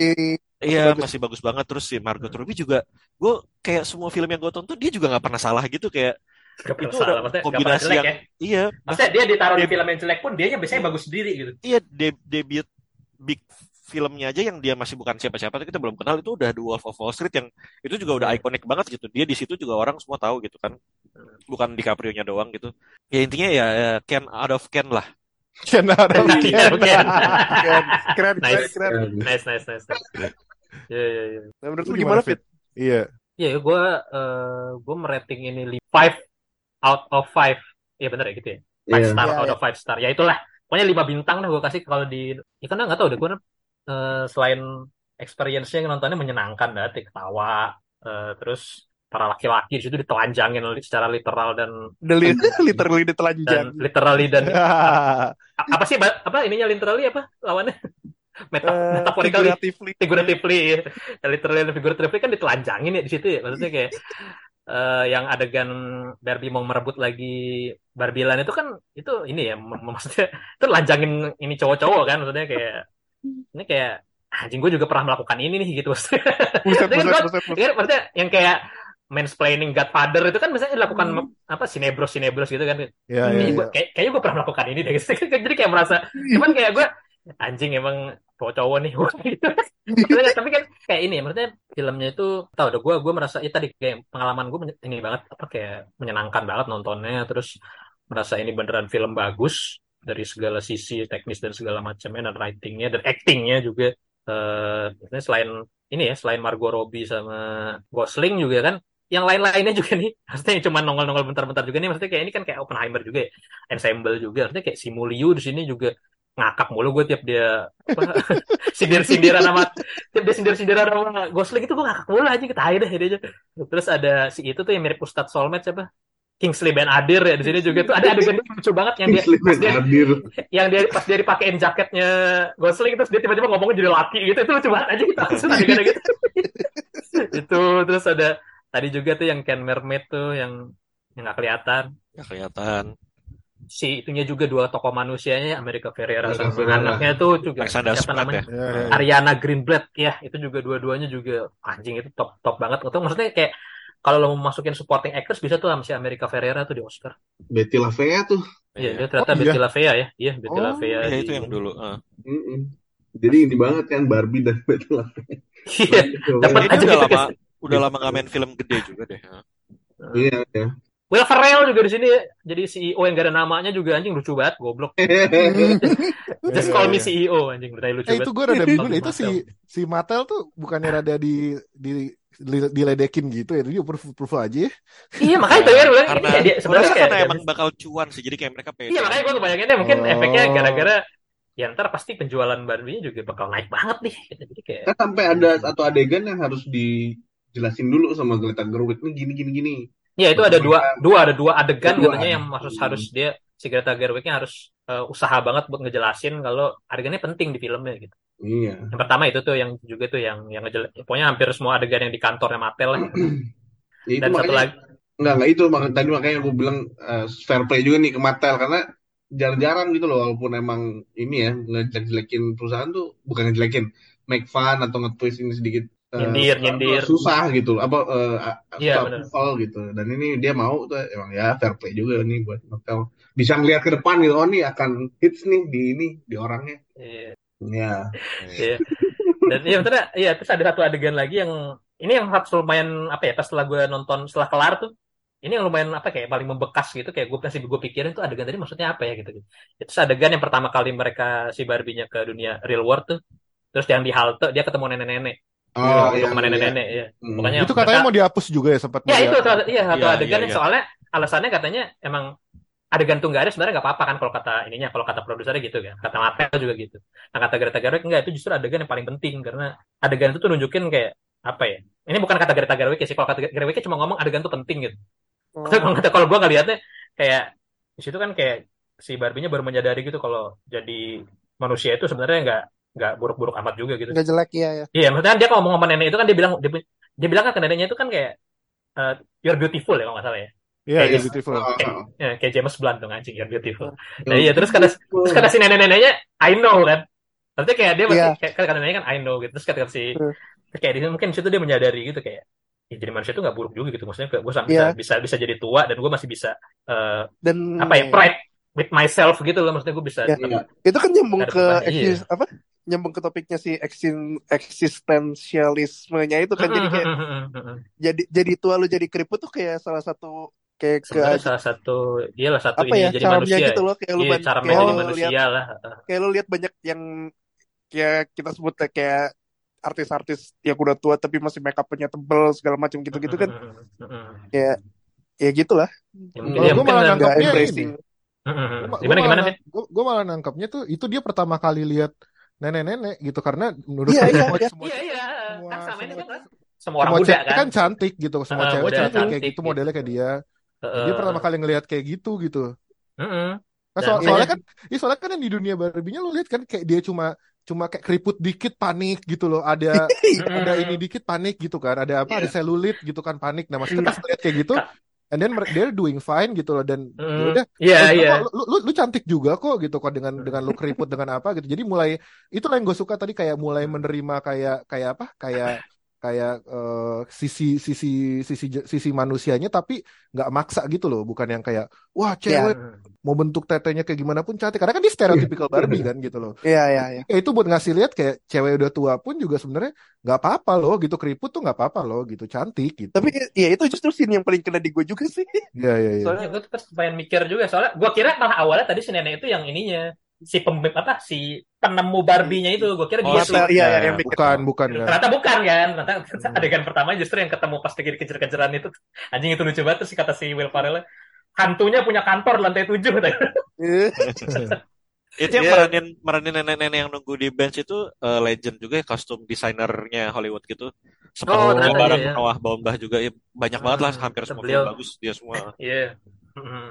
Masih Iya bagus. masih bagus banget. Terus si Margot Robbie juga gue kayak semua film yang gue tonton dia juga nggak pernah salah gitu kayak Gak itu salah, maksudnya kombinasi jelek yang ya. iya Maksudnya dia ditaruh di film yang jelek pun dia biasanya bagus sendiri gitu. iya de- debut big filmnya aja yang dia masih bukan siapa-siapa kita belum kenal itu udah The Wolf of Wall Street yang itu juga udah ikonik banget gitu. Dia di situ juga orang semua tahu gitu kan bukan DiCaprio-nya doang gitu ya intinya ya, ya Ken out of Ken lah Ken Adam. Iya, oke. Keren, keren, Nice. keren, keren. Nice, nice, nice. nice. Iya, iya, iya. Nah, menurut Lu gimana, Fit? Iya. Iya, gue uh, gue merating ini li- five out of five. Iya bener ya gitu ya. Five Iya. star Iya, out iya. of five star. Ya itulah. Pokoknya lima bintang dah gue kasih kalau di. Ya karena nggak tahu deh gue uh, selain experience-nya nontonnya menyenangkan dah, ketawa. uh, terus para laki-laki di situ ditelanjangin secara literal dan The li- literally dan ditelanjang. literally dan apa sih apa ininya literally apa lawannya? Meta, Eh, metaphorically figuratively. figuratively ya. literally dan figuratively kan ditelanjangin ya di situ ya maksudnya kayak eh, yang adegan Barbie mau merebut lagi Barbilan itu kan itu ini ya maksudnya itu lanjangin ini cowok-cowok kan maksudnya kayak ini kayak anjing gue juga pernah melakukan ini nih gitu maksudnya Buset, kan buset, gua- buset, buset. Iya, maksudnya yang kayak mansplaining Godfather itu kan misalnya dilakukan apa sinebros sinebros gitu kan. Iya, iya, iya. gua- kayak, kayaknya gue pernah melakukan ini deh. Jadi kayak merasa cuman kayak gue anjing emang cowok-cowok nih gue gitu. Maksudnya, tapi kan kayak ini maksudnya filmnya itu tau udah gue gue merasa ya tadi kayak pengalaman gue ini banget apa kayak menyenangkan banget nontonnya terus merasa ini beneran film bagus dari segala sisi teknis dan segala macamnya dan writingnya dan actingnya juga. Eh maksudnya selain ini ya selain Margot Robbie sama Gosling juga kan yang lain-lainnya juga nih maksudnya yang cuma nongol-nongol bentar-bentar juga nih maksudnya kayak ini kan kayak Oppenheimer juga ya ensemble juga maksudnya kayak si Muliu di sini juga ngakak mulu gue tiap dia sindir-sindiran sama tiap dia sindir-sindiran sama Gosling itu gue ngakak mulu aja ketahui deh dia aja. Terus ada si itu tuh yang mirip Ustadz Solmed siapa? Kingsley Ben Adir ya di sini juga tuh ada adegan lucu banget yang dia pas dia yang dia pas dia dipakein jaketnya Gosling terus dia tiba-tiba ngomongnya jadi laki gitu itu lucu banget aja kita adegan gitu. Itu terus ada tadi juga tuh yang Ken Mermaid tuh yang yang nggak kelihatan nggak kelihatan si itunya juga dua tokoh manusianya America Ferrera sama anaknya tuh juga Alexander siapa namanya ya Iya, iya. Ariana Greenblatt ya itu juga dua-duanya juga anjing itu top top banget itu maksudnya kayak kalau lo mau masukin supporting actors bisa tuh sama si America Ferrera tuh di Oscar Betty LaVea tuh. iya Iya. dia ternyata Oh, iya. Betty LaVea ya iya Betty Oh, LaVea Iya, di- itu yang dulu eh. Mm-mm. Jadi ini banget kan Barbie dan Betty LaVea. iya Dapat aja udah gitu, lama. Udah lama nggak main film gede juga deh eh. Iya, ya. Will Ferrell juga di sini ya. jadi CEO yang gak ada namanya juga anjing lucu banget goblok just Iya, call me iya. CEO anjing beneran lucu Eh banget itu gue rada bingung itu si si Mattel tuh bukannya rada di di di- diledekin gitu ya, jadi approve approve aja ya. iya makanya tuh ya bilang karena dia sebenarnya mereka kayak karena emang bakal cuan sih jadi kayak mereka pede Iya makanya gue ngebayanginnya mungkin Oh. efeknya gara-gara ya ntar pasti penjualan Barbie juga bakal naik banget nih. Jadi kayak Kan sampai ada satu adegan yang harus dijelasin dulu sama Greta Gerwig nih gini gini gini. ya itu ada dua dua ada dua adegan dua. katanya yang harus harus dia si Greta Gerwignya harus eh, usaha banget buat ngejelasin kalau adegannya penting di filmnya gitu. Iya. Yang pertama itu tuh yang juga tuh yang yang ngejel- pokoknya hampir semua adegan yang di kantornya Mattel lah. Ya, itu Dan satu makanya lagi Enggak, enggak itu makanya tadi makanya gue bilang eh, fair play juga nih ke Mattel karena jarang-jarang gitu loh walaupun emang ini ya ngejelek-jelekin perusahaan tuh bukan ngejelekin make fun atau nge-twist ini sedikit Nyindir, susah- nyindir. susah gitu apa eh, susah benar. approval gitu dan ini dia mau tuh emang ya fair play juga nih buat Mattel bisa ngeliat ke depan gitu oh nih akan hits nih di ini di orangnya Iya. ya Iya. Dan iya betul iya terus ada satu adegan lagi yang ini yang harus lumayan apa ya pas setelah gue nonton setelah kelar tuh ini yang lumayan apa kayak paling membekas gitu kayak gue masih gue pikirin tuh adegan tadi maksudnya apa ya gitu itu adegan yang pertama kali mereka si Barbie-nya ke dunia real world tuh terus yang di halte dia ketemu nenek-nenek oh Ketemu iya sama iya. nenek-nenek ya Hmm. pokoknya Itu katanya mereka- mau dihapus juga ya sempat ya itu salah- iya satu Iya, adegan iya, yang iya. soalnya alasannya katanya emang adegan tuh nggak ada sebenarnya nggak apa-apa kan kalau kata ininya kalau kata produsernya gitu kan kata Mattel juga gitu nah kata Greta Gerwig enggak itu justru adegan yang paling penting karena adegan itu tuh nunjukin kayak apa ya ini bukan kata Greta Gerwig ya sih kalau kata Gerwig cuma ngomong adegan tuh penting gitu Oh. Kalau kata kalau gue ngelihatnya kayak di situ kan kayak si Barbie-nya baru menyadari gitu kalau jadi manusia itu sebenarnya nggak nggak buruk-buruk amat juga gitu Nggak jelek ya ya. Iya, maksudnya dia kalau ngomong sama nenek itu kan dia bilang dia, dia bilang kan ke neneknya itu kan kayak eh, you're beautiful ya kalau nggak salah ya. Iya, iya gitu. beautiful. Ah, Kayak, ah. ya, kayak James Blunt dong anjing you're beautiful. Ah. Nah, iya terus kata terus kata si nenek-neneknya I know kan. Maksudnya kayak dia Iya. kayak kan kadang kan I know gitu. Terus ketika si kayak di mungkin situ dia menyadari gitu kayak ya jadi manusia itu nggak buruk juga gitu. Maksudnya gue bisa Iya. bisa bisa jadi tua dan gue masih bisa eh, Dan apa ya pride with myself gitu loh. Maksudnya gue bisa Iya. tetap- itu kan nyambung ke eksis- apa? Nyambung ke topiknya si eksin eksistensialismenya itu kan jadi kayak jadi jadi tua lu jadi keriput tuh kayak salah satu kayak ke salah satu iyalah satu apa ini ya jadi manusia. gitu loh kayak lu Iya, cara kayak lihat manusia lah. kayak lu lihat banyak yang kayak kita sebut kayak artis-artis yang udah tua tapi masih make upnya tebel segala macam gitu-gitu kan ya ya gitulah Ya, mungkin ya gue mungkin malah nangkapnya embracing. ini. Mm-mm. Gue Gimana gimana sih? Gue malah nangkapnya tuh itu dia pertama kali lihat nenek-nenek gitu karena menurut gue iya, semua, iya. semua, Iya iya. semua, Kan sama ini semua, kan semua orang semua muda kan. kan cantik gitu semua Ah, cewek model cantik kayak cantik gitu gitu. modelnya kayak dia Heeh. Dan dia pertama kali ngelihat kayak gitu gitu. Nah, Dan soal- soalnya kan, ya soalnya kan yang di dunia Barbie-nya lo lihat kan kayak dia cuma cuma kayak keriput dikit panik gitu loh, ada ada ini dikit panik gitu kan, ada apa, ada selulit gitu kan panik. Nah maksudnya pas lihat kayak gitu, and then mereka dia doing fine gitu loh dan Mm. udah, Iya oh, iya. kok lu, lu, lu cantik juga kok gitu kok dengan dengan lu keriput dengan apa gitu. Jadi mulai itulah yang gue suka tadi kayak mulai menerima kayak kayak apa, kayak kayak eh, sisi sisi sisi sisi manusianya tapi nggak maksa gitu loh, bukan yang kayak wah cewek mau bentuk tetenya kayak gimana pun cantik. Karena kan dia stereotypical Barbie kan gitu loh. Iya iya iya. ya itu buat ngasih lihat kayak cewek udah tua pun juga sebenarnya nggak apa-apa loh gitu. Keriput tuh nggak apa-apa loh gitu. Cantik gitu. Tapi ya itu justru scene yang paling kena di gue juga sih. Iya iya iya. Soalnya gue tuh pas pengen mikir juga soalnya gue kira malah awalnya tadi si nenek itu yang ininya si pem apa si penemu Barbie-nya itu gue kira Oh, dia si- tuh. Iya iya Ya, yang bikin. bukan bukan kan Ternyata bukan kan, ternyata adegan pertama justru yang ketemu pas lagi dikejar-kejaran itu anjing itu lucu banget terus kata si Will Ferrell hantunya punya kantor di lantai tujuh Itu yang Iya. meranin meranin nenek-nenek yang nunggu di bench itu eh, legend juga ya kostum desainernya Hollywood gitu. Sempat Oh, ternyata bareng iya, ya. Noah Baumbach juga ya, banyak banget lah Hmm, hampir semua beliau. bagus dia semua. Iya. Mhm.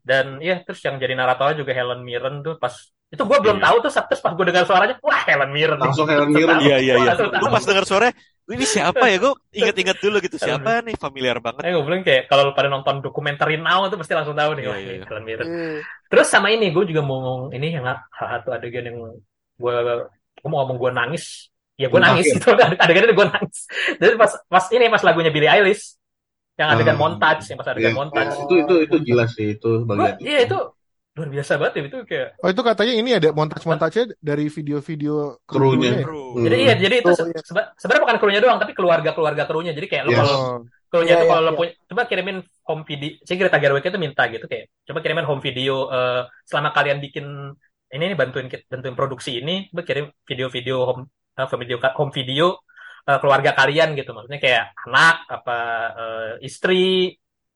Dan iya terus yang jadi naratornya juga Helen Mirren tuh pas itu gue belum Iya. tahu tuh terus pas gue dengar suaranya wah Helen Mirren nih. Langsung Helen Mirren. Iya iya iya. Gue pas dengar suara, ini siapa ya? Gue inget-inget dulu gitu siapa nih familiar banget. Eh gue bilang kayak kalau lu pada nonton dokumenter Now tuh pasti langsung tahu nih Iya, wah iya, iya. Helen Mirren. Eh, Terus sama ini gue juga mau ngomong ini yang satu adegan yang gue gue mau ngomong gue nangis. Ya gue Yang nangis itu adegannya gue nangis. Jadi pas pas ini pas lagunya Billie Eilish yang adegan Ah. montage yang pas adegan Iya. montage. Itu itu itu jelas sih itu bagian. iya itu luar biasa banget ya itu kayak oh itu katanya ini ada montage-montage dari video-video Krunya. Bro. Hmm. jadi iya jadi itu Oh, se- iya. seba- sebenarnya bukan krunya doang tapi keluarga keluarga krunya jadi kayak lu Yes. kalau Oh, krunya Iya, itu iya, kalau iya. punya coba kirimin home video si Greta Gerwig itu minta gitu kayak coba kirimin home video eh, selama kalian bikin ini nih bantuin bantuin produksi ini coba kirim video-video home eh, video home video eh, keluarga kalian gitu maksudnya kayak anak apa eh, istri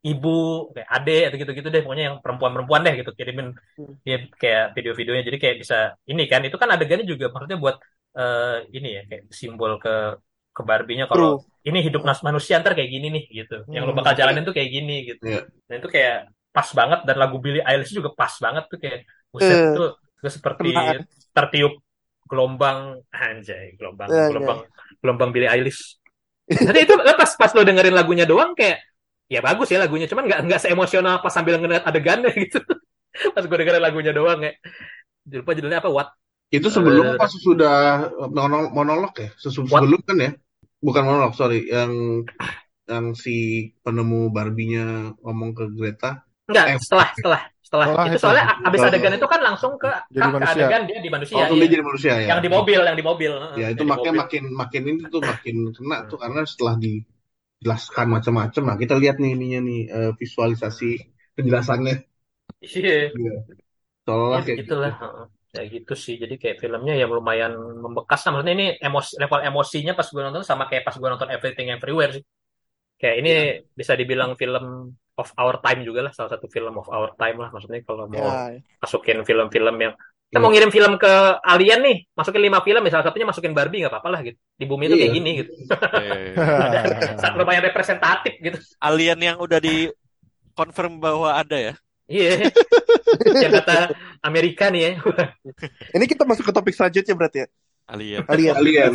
ibu kayak ade atau gitu-gitu deh pokoknya yang perempuan-perempuan deh gitu kirimin Hmm. ya kayak video-videonya jadi kayak bisa ini kan itu kan adegannya juga maksudnya buat eh, ini ya kayak simbol ke ke Barbie-nya kalau ini hidup nas manusia ntar kayak gini nih gitu yang lo Hmm. bakal jalanin tuh kayak gini gitu Iya. dan itu kayak pas banget dan lagu Billie Eilish juga pas banget tuh kayak buset Eh. tuh gue seperti tertiup gelombang anjay gelombang Iya, iya. gelombang gelombang Billie Eilish Jadi itu pas pas lo dengerin lagunya doang kayak ya bagus ya lagunya cuman nggak nggak seemosional pas sambil ngeliat adegannya gitu pas gue dengerin lagunya doang kayak lupa judulnya apa what Itu sebelum Eh. pas sudah monolog, monolog ya? Sesum- What? Sebelum kan ya? Bukan monolog, sorry. Yang yang si penemu Barbie-nya ngomong ke Greta. Enggak, Eh. setelah setelah setelah Setelah itu itu. soalnya a- abis Setelah adegan itu. kan langsung ke Jadi ke manusia. adegan dia di manusia Waktu iya. dia jadi manusia ya? yang di mobil yang di mobil Ya itu makanya mobil. makin makin ini tuh makin kena tuh karena setelah dijelaskan macam-macam. Nah kita lihat nih ininya nih eh, visualisasi penjelasannya. iya Seolah ya kayak begitulah gitu. Heeh. ya gitu sih jadi kayak filmnya ya lumayan membekas lah maksudnya ini emosi level emosinya pas gue nonton sama kayak pas gue nonton Everything Everywhere sih kayak ini Iya. bisa dibilang film of our time juga lah salah satu film of our time lah maksudnya kalau mau Ya, masukin film-film yang kita Hmm. mau ngirim film ke alien nih masukin lima film ya salah satunya masukin Barbie nggak apa-apa lah gitu di bumi itu Iya. kayak gini gitu Sangat lumayan representatif gitu alien yang udah di confirm bahwa ada ya. iya yang kata Amerika nih ya Ini kita masuk ke topik selanjutnya berarti ya. Alien Alien. Kalian.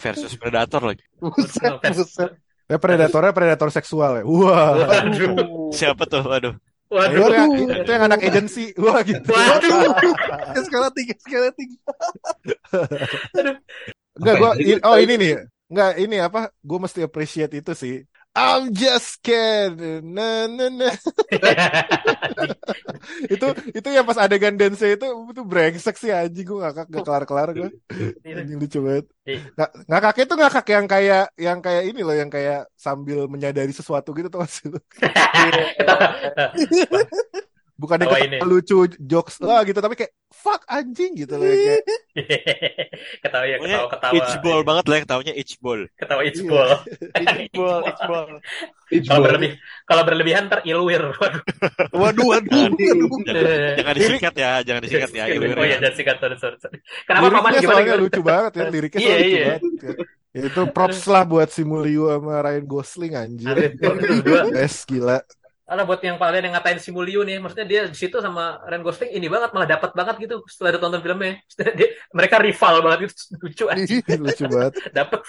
versus Predator lagi. Buset, buset. Ya predatornya predator seksual ya wah Waduh. Siapa tuh? Waduh. Waduh. Itu yang, itu yang anak agensi. Wah gitu. Waduh. skala tiga, skala tiga. Enggak, gua ya? oh ini nih. Enggak, ini apa? Gue mesti appreciate itu sih. I'm just scared. Nah, nah, nah. itu itu yang pas adegan dance itu itu brengsek sih anjing gue ngakak gak kelar-kelar gue. Anjing lucu banget. Iya. Nggak, ngakaknya tuh ngakak yang kayak yang kayak ini loh yang kayak sambil menyadari sesuatu gitu tuh sih lu. Bukan yang Tawa ketawa ini. lucu jokes lah gitu tapi kayak fuck anjing gitu loh kayak ketawa ya, Pokoknya ketawa-ketawa. Itch ball banget lah yang taunya itch ball. Ketawa itch Iya. ball. Iqbal, Iqbal. Kalau berlebih, kalau berlebihan ntar ilwir. Waduh. Waduh, waduh. Jangan, jangan disikat ya, jangan disikat ya. Oh Ilwir iya, ya. jangan sikat, sorry, sorry. Kenapa paman gimana lucu banget ya liriknya Iya, lucu iya. banget ya. Ya, itu props lah buat si Mulyo sama Ryan Gosling anjir. Best gila Karena buat yang kalian yang ngatain si Mulyo nih, maksudnya dia di situ sama Ryan Gosling ini banget malah dapat banget gitu setelah ada tonton filmnya. Dia, mereka rival banget gitu, lucu aja lucu banget dapat.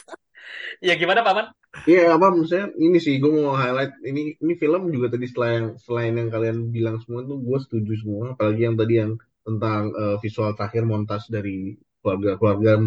Ya gimana paman? Iya apa maksudnya ini sih gue mau highlight ini ini film juga tadi selain selain yang kalian bilang semua tuh gue setuju semua apalagi yang tadi yang tentang eh, visual terakhir montas dari keluarga-keluarga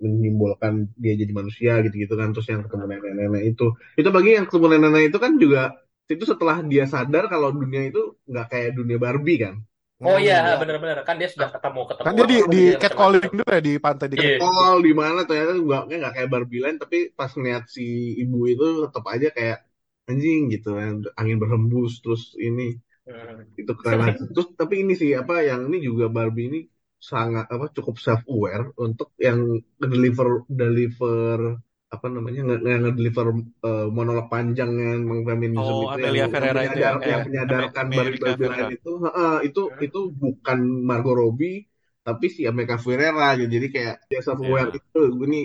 menyimbolkan dia jadi manusia gitu-gitu kan terus yang ketemu nenek-nenek itu itu bagi yang ketemu nenek-nenek itu kan juga itu setelah dia sadar kalau dunia itu nggak kayak dunia Barbie kan Oh Hmm. iya, benar-benar kan dia sudah ketemu ketemu. kan dia di di catcalling dulu ya di pantai di Iya. oh di mana ternyata nggak kayak nggak kayak Barbie Land tapi pas ngeliat si ibu itu tetap aja kayak anjing gitu kan angin berhembus terus ini Hmm. itu keren aja. terus tapi ini sih apa yang ini juga Barbie ini sangat apa cukup self aware untuk yang deliver deliver apa namanya nge- yang deliver monolog panjang yang feminisme Oh, itu Amelia yang, Ferrera yang, itu menyadar- ya, yang eh, menyadarkan Barbie Barbie Ferrera. lain itu heeh, itu itu bukan Margot Robbie tapi si Amerika Ferrera gitu jadi kayak dia self aware Iya. itu ini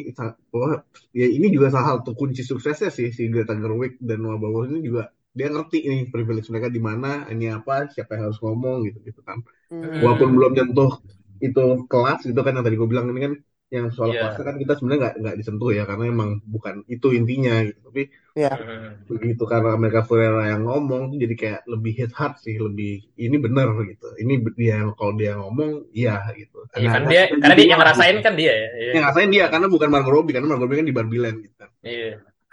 wah ya ini juga salah satu kunci suksesnya sih si Greta Gerwig dan Noah Baumbach ini juga dia ngerti nih privilege mereka di mana ini apa siapa yang harus ngomong gitu gitu kan Hmm. walaupun belum nyentuh itu kelas itu kan yang tadi gue bilang ini kan yang soal Iya. kelasnya kan kita sebenarnya nggak nggak disentuh ya karena emang bukan itu intinya gitu tapi Hmm. begitu karena Amerika Ferrera yang ngomong tuh jadi kayak lebih hit hard sih lebih ini bener gitu ini dia yang kalau dia ngomong iya gitu Iya kan Nah, dia, karena dia yang ngerasain gitu. kan dia ya. Iya. yang ngerasain dia karena bukan Margot Robbie karena Margot Robbie kan di Barbie Land gitu kan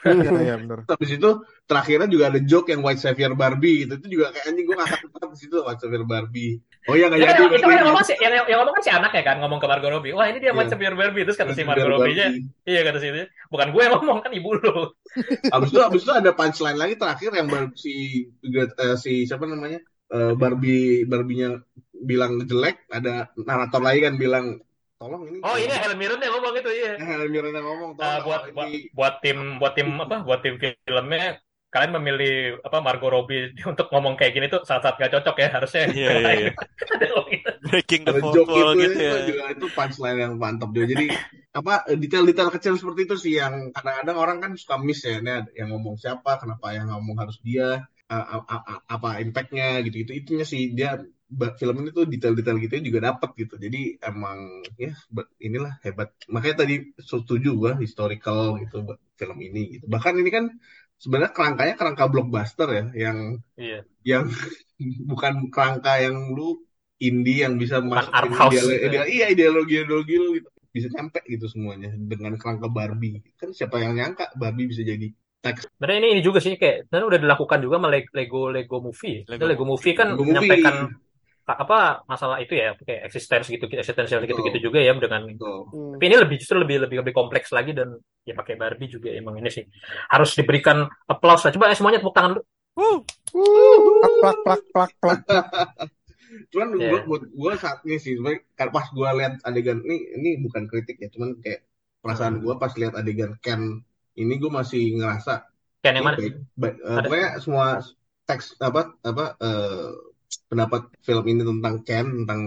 Iya. iya benar Terus habis itu terakhirnya juga ada joke yang White Savior Barbie gitu itu juga kayak anjing gue ngakak banget di situ White Savior Barbie oh iya nggak Itu kan, jadi itu kan yang ngomong si yang, yang ngomong kan si anaknya kan ngomong ke Margot Robbie. Wah ini dia Iya. macam biar Barbie terus kata si White Margot Savior Robbie-nya, iya kata si itu. Bukan gue yang ngomong kan ibu lu. Abis itu, abis itu ada punchline lagi terakhir yang si eh, si siapa namanya Eh, Barbie Barbinya bilang jelek, ada narator lagi kan bilang tolong ini. Oh ini Helen Mirren yang ngomong itu iya. Helen Mirren yang ngomong tolong buat kalau buat ini buat tim buat tim apa buat tim filmnya kalian memilih apa Margot Robbie untuk ngomong kayak gini tuh saat-saat gak cocok ya harusnya. Iya, iya, iya. Ada ngomong gitu. Breaking the fourth wall itu, gitu itu ya. juga itu punchline yang mantap juga. Jadi apa detail-detail kecil seperti itu sih yang kadang-kadang orang kan suka miss ya, ini ada yang ngomong siapa, kenapa yang ngomong harus dia, apa impactnya gitu-gitu. Itunya sih dia film ini tuh detail-detail gitu juga dapat gitu. Jadi emang ya inilah hebat. Makanya tadi setuju gua historical gitu buat film ini gitu. Bahkan ini kan sebenarnya kerangkanya kerangka blockbuster ya yang Iya. yang bukan kerangka yang lu indie yang bisa gitu ya. ideal- iya ideologi ideologi lu gitu bisa nyampe gitu semuanya dengan kerangka Barbie kan siapa yang nyangka Barbie bisa jadi teks Sebenarnya ini, ini juga sih kayak udah dilakukan juga sama Le- Lego Lego Movie. Lego Lego, Lego Movie kan Lego menyampaikan ka- apa masalah itu ya kayak eksistensi gitu eksistensial gitu gitu juga ya dengan gitu. Hmm. tapi ini lebih justru lebih lebih lebih kompleks lagi dan ya pakai Barbie juga emang ini sih harus diberikan applause lah coba ya semuanya tepuk tangan dulu plak plak plak plak plak Cuman Iya. buat buat gue saat ini sih pas gue lihat adegan ini ini bukan kritik ya cuman kayak perasaan gue pas lihat adegan Ken ini gue masih ngerasa Ken yang mana baik, baik Ada. pokoknya semua teks apa apa eh, pendapat film ini tentang Ken tentang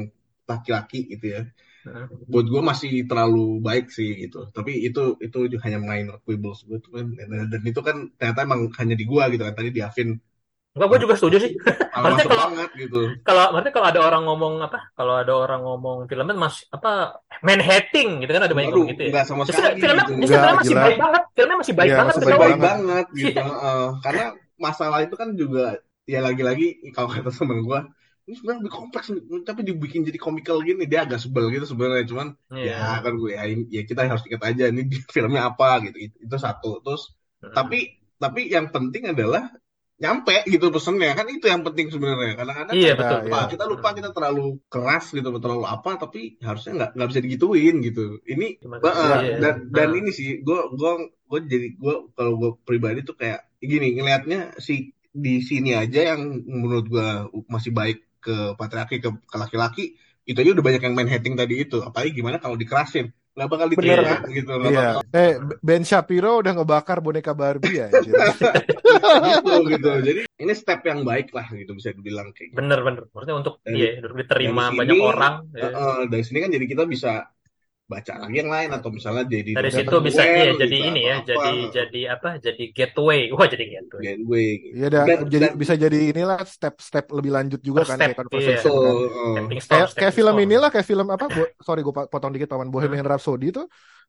laki-laki gitu ya Heeh. buat gue masih terlalu baik sih gitu tapi itu itu hanya minor quibbles gue tuh kan dan, itu kan ternyata emang hanya di gua gitu kan tadi di Avin Enggak, gue juga setuju sih. malah Maksudnya kalau- banget gitu Kalau berarti kalau ada orang ngomong apa? Kalau ada orang ngomong filmnya mas apa Manhattan gitu kan ada banyak Aduh, gitu ya. nggak sama Justru sekali filmnya, gitu. justru filmnya masih gila. baik banget. Filmnya masih baik Iya, banget. masih baik kalau- baik banget gitu Iya. Heeh. karena masalah itu kan juga ya lagi-lagi kalau kata temen gue ini sebenarnya lebih kompleks tapi dibikin jadi komikal gini dia agak sebel gitu sebenarnya cuman Iya. ya kan gue ya, ya kita harus ingat aja ini filmnya apa gitu itu, itu satu terus Hmm. tapi tapi yang penting adalah nyampe gitu pesennya kan itu yang penting sebenarnya kadang-kadang Iya, kita betul. lupa Iya. kita lupa kita terlalu keras gitu terlalu apa tapi harusnya nggak nggak bisa digituin gitu ini Gimana? Ba- eh, Iya. dan dan Nah. ini sih gue gue gue jadi gue kalau gue pribadi tuh kayak gini ngelihatnya si di sini aja yang menurut gue masih baik ke patriarki ke, ke laki-laki itu aja udah banyak yang main hating tadi itu apalagi gimana kalau dikerasin nggak bakal diterima gitu nggak Iya. bakal Eh, Ben Shapiro udah ngebakar boneka Barbie ya. gitu gitu jadi ini step yang baik lah gitu bisa dibilang kayak gitu. Bener bener. Maksudnya untuk Dan- iya untuk diterima dari sini, banyak orang. ya. Heeh, dari sini kan jadi kita bisa baca lagi yang lain atau misalnya jadi Dari situ bisa iya jadi gitu, ini ya, apa-apa. jadi jadi apa? Jadi gateway. Wah, jadi gateway. gateway gitu. Iya dah, Dan- jadi dan- bisa jadi inilah step-step lebih lanjut juga kan Step, kayak conversation Betul, kan. stone, Kayak kayak film inilah kayak film apa? Sorry gue potong dikit paman Bohemian Rhapsody itu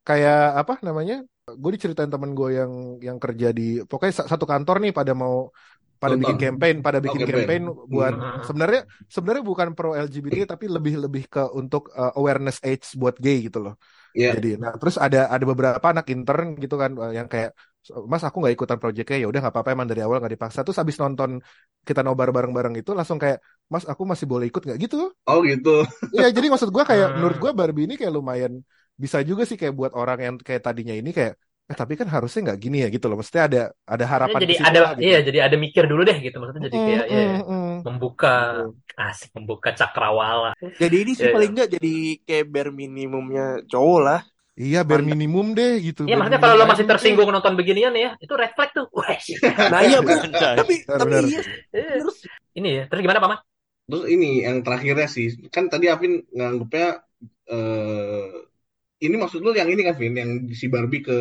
kayak apa namanya? Gue diceritain temen gue yang yang kerja di pokoknya sa- satu kantor nih pada mau pada bikin campaign, pada bikin Oh, campaign. campaign buat Hmm. sebenarnya sebenarnya bukan pro LGBT tapi lebih lebih ke untuk uh, awareness AIDS buat gay gitu loh. Iya. Jadi, nah terus ada ada beberapa anak intern gitu kan uh, yang kayak Mas aku nggak ikutan proyeknya ya udah nggak apa-apa emang dari awal nggak dipaksa. Terus habis nonton kita nobar bareng-bareng itu langsung kayak Mas aku masih boleh ikut nggak gitu? Oh gitu. Iya jadi maksud gua kayak Hmm. menurut gua Barbie ini kayak lumayan bisa juga sih kayak buat orang yang kayak tadinya ini kayak eh tapi kan harusnya nggak gini ya gitu loh. Maksudnya ada ada harapan jadi ada lah, gitu. iya jadi ada mikir dulu deh gitu maksudnya jadi Mm, kayak ya, mm, mm. membuka asik membuka cakrawala Jadi ini sih Iya, paling nggak jadi kayak bare minimumnya cowok lah. Iya bare Mantap. minimum deh gitu. Iya maksudnya kalau lo masih tersinggung nonton beginian ya itu red flag tuh Wah, Nah iya tapi Benar, tapi benar. iya iya. terus ini ya terus gimana paman Terus ini yang terakhirnya sih, kan tadi Avin nganggepnya eh ini maksud lu yang ini kan Vin, yang si Barbie ke,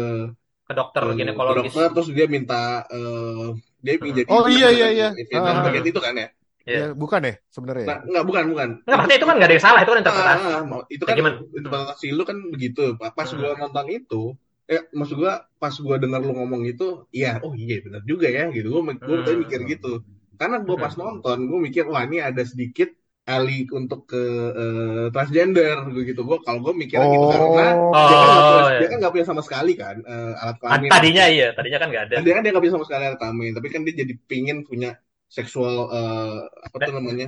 ke dokter ke ginekologis dokter terus dia minta eh dia ingin jadi Oh, iya, iya, iya. Vietnam Ah. bagian itu kan ya? Iya. Ya, bukan ya sebenarnya. ya? Nah, enggak bukan bukan. nggak maksudnya itu kan nggak ada yang salah itu kan interpretasi Ah, ah, itu kan Bagaimana? interpretasi lu kan begitu. Pas Hmm. gua nonton itu, eh maksud gua pas gua dengar lu ngomong itu, iya, oh iya benar juga ya gitu. Gua gua Hmm. tadi mikir gitu. Karena gua pas nonton, gua mikir wah ini ada sedikit ali untuk ke eh, transgender gitu. Gua kalau gua mikirnya gitu karena Oh. dia kan nggak punya, Oh, dia iya. kan nggak punya sama sekali kan eh, alat Ah, kelamin. tadinya iya tadinya kan nggak ada Tadinya kan dia nggak punya sama sekali alat kelamin, tapi kan dia jadi pingin punya seksual eh, apa tuh namanya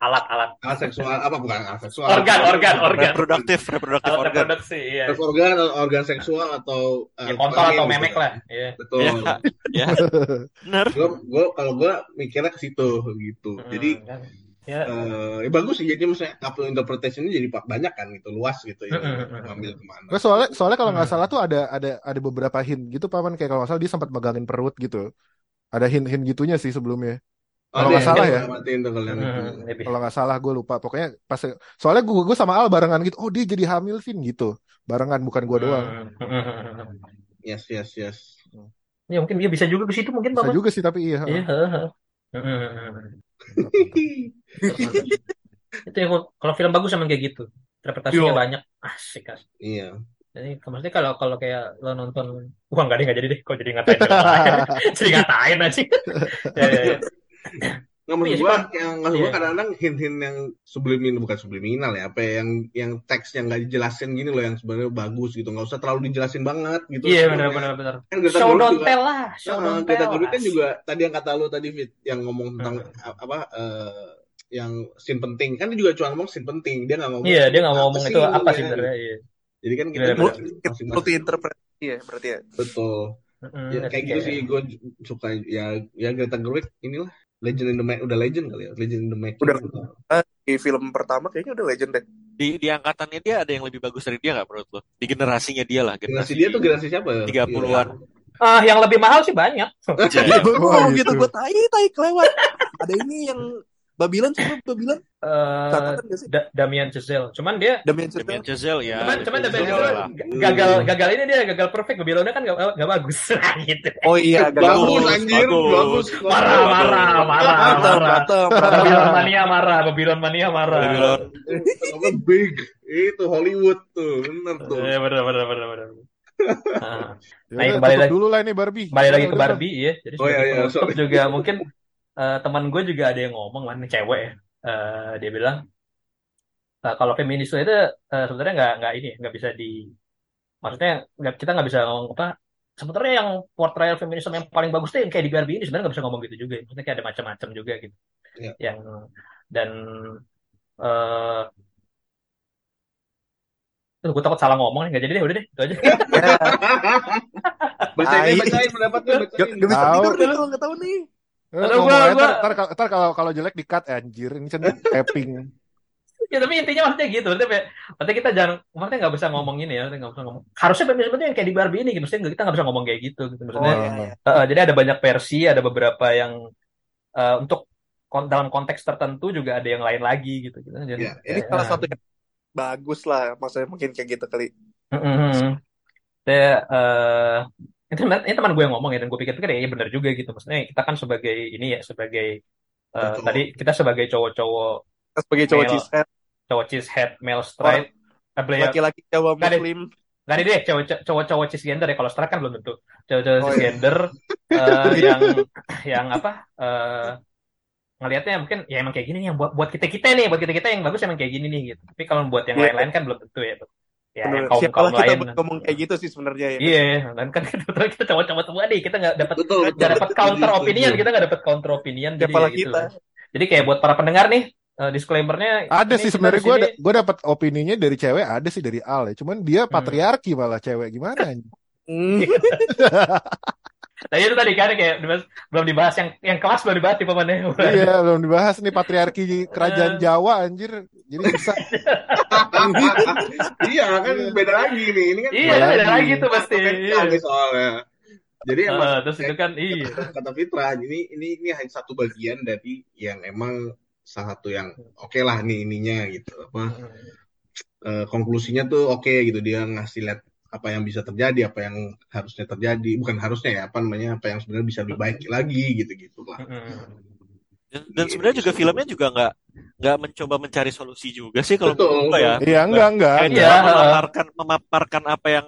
alat-alat alat seksual apa bukan alat seksual organ organ organ Reproduktif, reproduktif alat organ. reproduksi iya organ organ seksual atau ya kontol atau gitu memek kan. lah iya betul Ya. Bener. gue gue kalau gue mikirnya ke situ gitu Hmm, jadi kan. Ya eh ya bagus sih jadi maksudnya couple interpretation ini jadi banyak kan gitu luas gitu ya ngambil ke mana Nggak, soalnya soalnya kalau nggak Hmm. salah tuh ada ada ada beberapa hint gitu paman kayak kalau nggak salah dia sempat megangin perut gitu. Ada hint-hint gitunya sih sebelumnya. Oh, kalau dia nggak salah ya. Hmm. Kalau nggak salah gue lupa. Pokoknya pas soalnya gue gue sama Al barengan gitu. Oh dia jadi hamil Vin gitu. Barengan bukan gue doang. Yes yes yes ya mungkin dia bisa juga ke situ mungkin Bisa paman juga sih tapi iya. iya. Itu yang kalau film bagus emang kayak gitu. Interpretasinya Yo. banyak. Asik asik. Iya. Jadi maksudnya kalau kalau kayak lo nonton wah nggak deh nggak jadi deh. Kok jadi ngatain lain jadi ngatain aja. Ya, ya, ya. Nggak maksud Iya sih, gue yang maksud gue Iya. kadang-kadang hint-hint yang subliminal bukan subliminal ya apa ya, yang yang teks yang nggak dijelasin gini loh yang sebenarnya bagus gitu. Nggak usah terlalu dijelasin banget gitu. Iya sebenarnya. benar benar benar. kan Greta show don't tell lah show don't Greta tell Gerwig kan juga tadi yang kata lu tadi Fit yang ngomong tentang Hmm. apa eh, yang scene penting. Kan dia juga cuma ngomong scene penting dia nggak ngomong iya dia nggak ngomong sih itu apa sih sebenarnya iya. Jadi kan kita Iya, multi interpretasi ya berarti ya. betul. Mm-mm, ya, kayak gitu sih gue suka ya ya Greta Gerwig inilah legend in the make udah legend kali ya legend in the making Udah. Di film pertama kayaknya udah legend deh. Di, di angkatannya dia ada yang lebih bagus dari dia nggak menurut lo? Di generasinya dia lah, generasi generasi dia tuh generasi siapa ya 30-an. ah yang lebih mahal sih banyak. Gue Wah, ngomong gitu, gitu. gue tai tai kelewat. Ada ini yang Babilan siapa Babilan? Eh, Catatan gak sih? Da- Damien Chazelle cuman dia Damien Chazelle. Chazelle ya. cuman cuman Damien Chazelle gagal gagal ini dia gagal perfect Babylonnya kan gak, gak bagus Nah, gitu Oh iya, bagus Bagus, anjir bagus. bagus marah marah marah marah Babylon berantem. mania marah Babylon mania marah Babylon. Apa big itu Hollywood tuh bener tuh Iya benar benar benar benar. Nah, Ya Nah, udah, kembali lagi- dulu lah ini Barbie. kembali lagi Udah, ke Barbie ya. Jadi Oh, iya, iya, juga mungkin eh, teman gue juga ada yang ngomong kan cewek ya Eh, dia bilang eh, kalau feminisme itu eh, sebenarnya nggak nggak ini nggak bisa di maksudnya nggak kita nggak bisa ngomong apa sebenarnya yang portrayal feminisme yang paling bagus tuh yang kayak di Barbie ini sebenarnya nggak bisa ngomong gitu juga maksudnya kayak ada macam-macam juga gitu Iya. yang dan eh Tuh, gue takut salah ngomong nih, nggak jadi deh, udah deh, itu aja. bacain Tai. bacain pendapatnya Gak, bacain gak bisa tidur deh lu gak tau nih. Eh, gua- gua- ntar, ntar, ntar kalau kalau jelek di cut anjir ini kan tapping ya tapi intinya maksudnya gitu, maksudnya, kayak- maksudnya kita jangan, maksudnya nggak bisa ngomong ini ya, maksudnya nggak bisa ngomong. Harusnya itu yang kayak di Barbie ini, gitu. maksudnya kita nggak bisa ngomong kayak gitu, gitu. Oh, Maksudnya, iya, iya. eh, eh, jadi ada banyak versi, ada beberapa yang eh, untuk kon- dalam konteks tertentu juga ada yang lain lagi gitu. gitu. Jadi, Iya, Ini ya, salah ya. satu yang bagus lah. Maksudnya mungkin kayak gitu kali. Mm-mm. Saya, eh, itu ini teman gue yang ngomong ya dan gue pikir-pikir ya, ya benar juga gitu maksudnya kita kan sebagai ini ya sebagai Cowok. tadi kita sebagai cowok-cowok Kita sebagai cowok cheesehead, cowok cheesehead male straight eh, laki-laki deh. Muslim. Gak ada deh cowok cowok cowok cisgender ya kalau straight kan belum tentu cowok-cowok Oh, iya. cisgender eh, yang yang apa eh ngelihatnya mungkin ya emang kayak gini nih yang buat buat kita kita nih buat kita kita yang bagus emang kayak gini nih gitu tapi kalau buat yang Iya. lain-lain kan belum tentu ya ya yang Bener. kaum Siapalah kaum kita lain ngomong kayak gitu sih sebenarnya ya. iya dan kan kita kita cowok-cowok semua nih kita nggak dapat nggak dapat counter opinion kita nggak dapat counter opinion jadi Siapalah ya gitu kita. jadi kayak buat para pendengar nih eh, disclaimernya ada ini sih sebenarnya gue gue dapat opininya dari cewek ada sih dari Al ya cuman dia Hmm. patriarki malah cewek gimana Nah itu tadi kan kayak dibahas- belum dibahas yang yang kelas belum dibahas di pamannya. iya belum dibahas nih patriarki kerajaan Eh. Jawa anjir jadi bisa iya kan beda lagi nih ini kan Iya, Beda beda lagi. tuh pasti. Iya. soalnya jadi emang Eh, terus itu kan iya. kata, Fitra ini ini ini hanya satu bagian dari yang emang salah satu yang oke lah nih ininya gitu apa eh, konklusinya tuh oke gitu dia ngasih lihat apa yang bisa terjadi apa yang harusnya terjadi bukan harusnya ya apa namanya apa yang sebenarnya bisa dibaiki lagi gitu gitu lah Dan, dan sebenarnya juga filmnya juga nggak nggak mencoba mencari solusi juga sih kalau Betul, menurut ya. iya enggak enggak Kayak cuma memaparkan memaparkan apa yang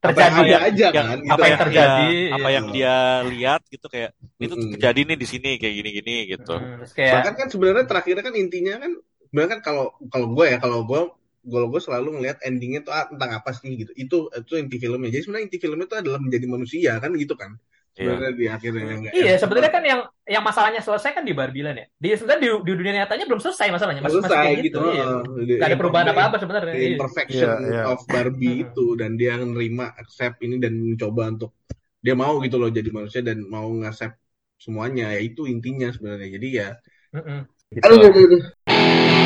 apa yang Terjadi aja yang kan apa yang dia- terjadi, apa iya. yang dia lihat gitu kayak itu Mm-mm. terjadi nih di sini kayak gini-gini gitu. Hmm, kayak bahkan kan sebenarnya terakhirnya kan intinya kan sebenarnya kan kalau kalau gue ya kalau gue kalau gue selalu ngelihat endingnya tuh ah, tentang apa sih gitu itu itu inti filmnya jadi sebenarnya inti filmnya itu adalah menjadi manusia kan gitu kan Iya. sebenarnya di akhirnya enggak Iya, sebenarnya kan yang yang masalahnya selesai kan di Barbie Land ya. Di sebenarnya di, di dunia nyatanya belum selesai masalahnya, masih masih selesai kayak gitu, gitu. Iya. Gak ada perubahan apa-apa sebenarnya. the Iya. imperfection Iya, iya. of Barbie itu dan dia nerima accept ini dan mencoba untuk dia mau gitu loh jadi manusia dan mau ngasep semuanya ya itu intinya sebenarnya jadi ya Mm-mm. aduh, aduh, aduh.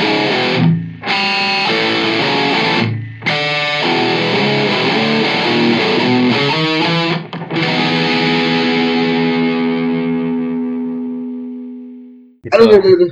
Gitu. Aduh, aduh, aduh.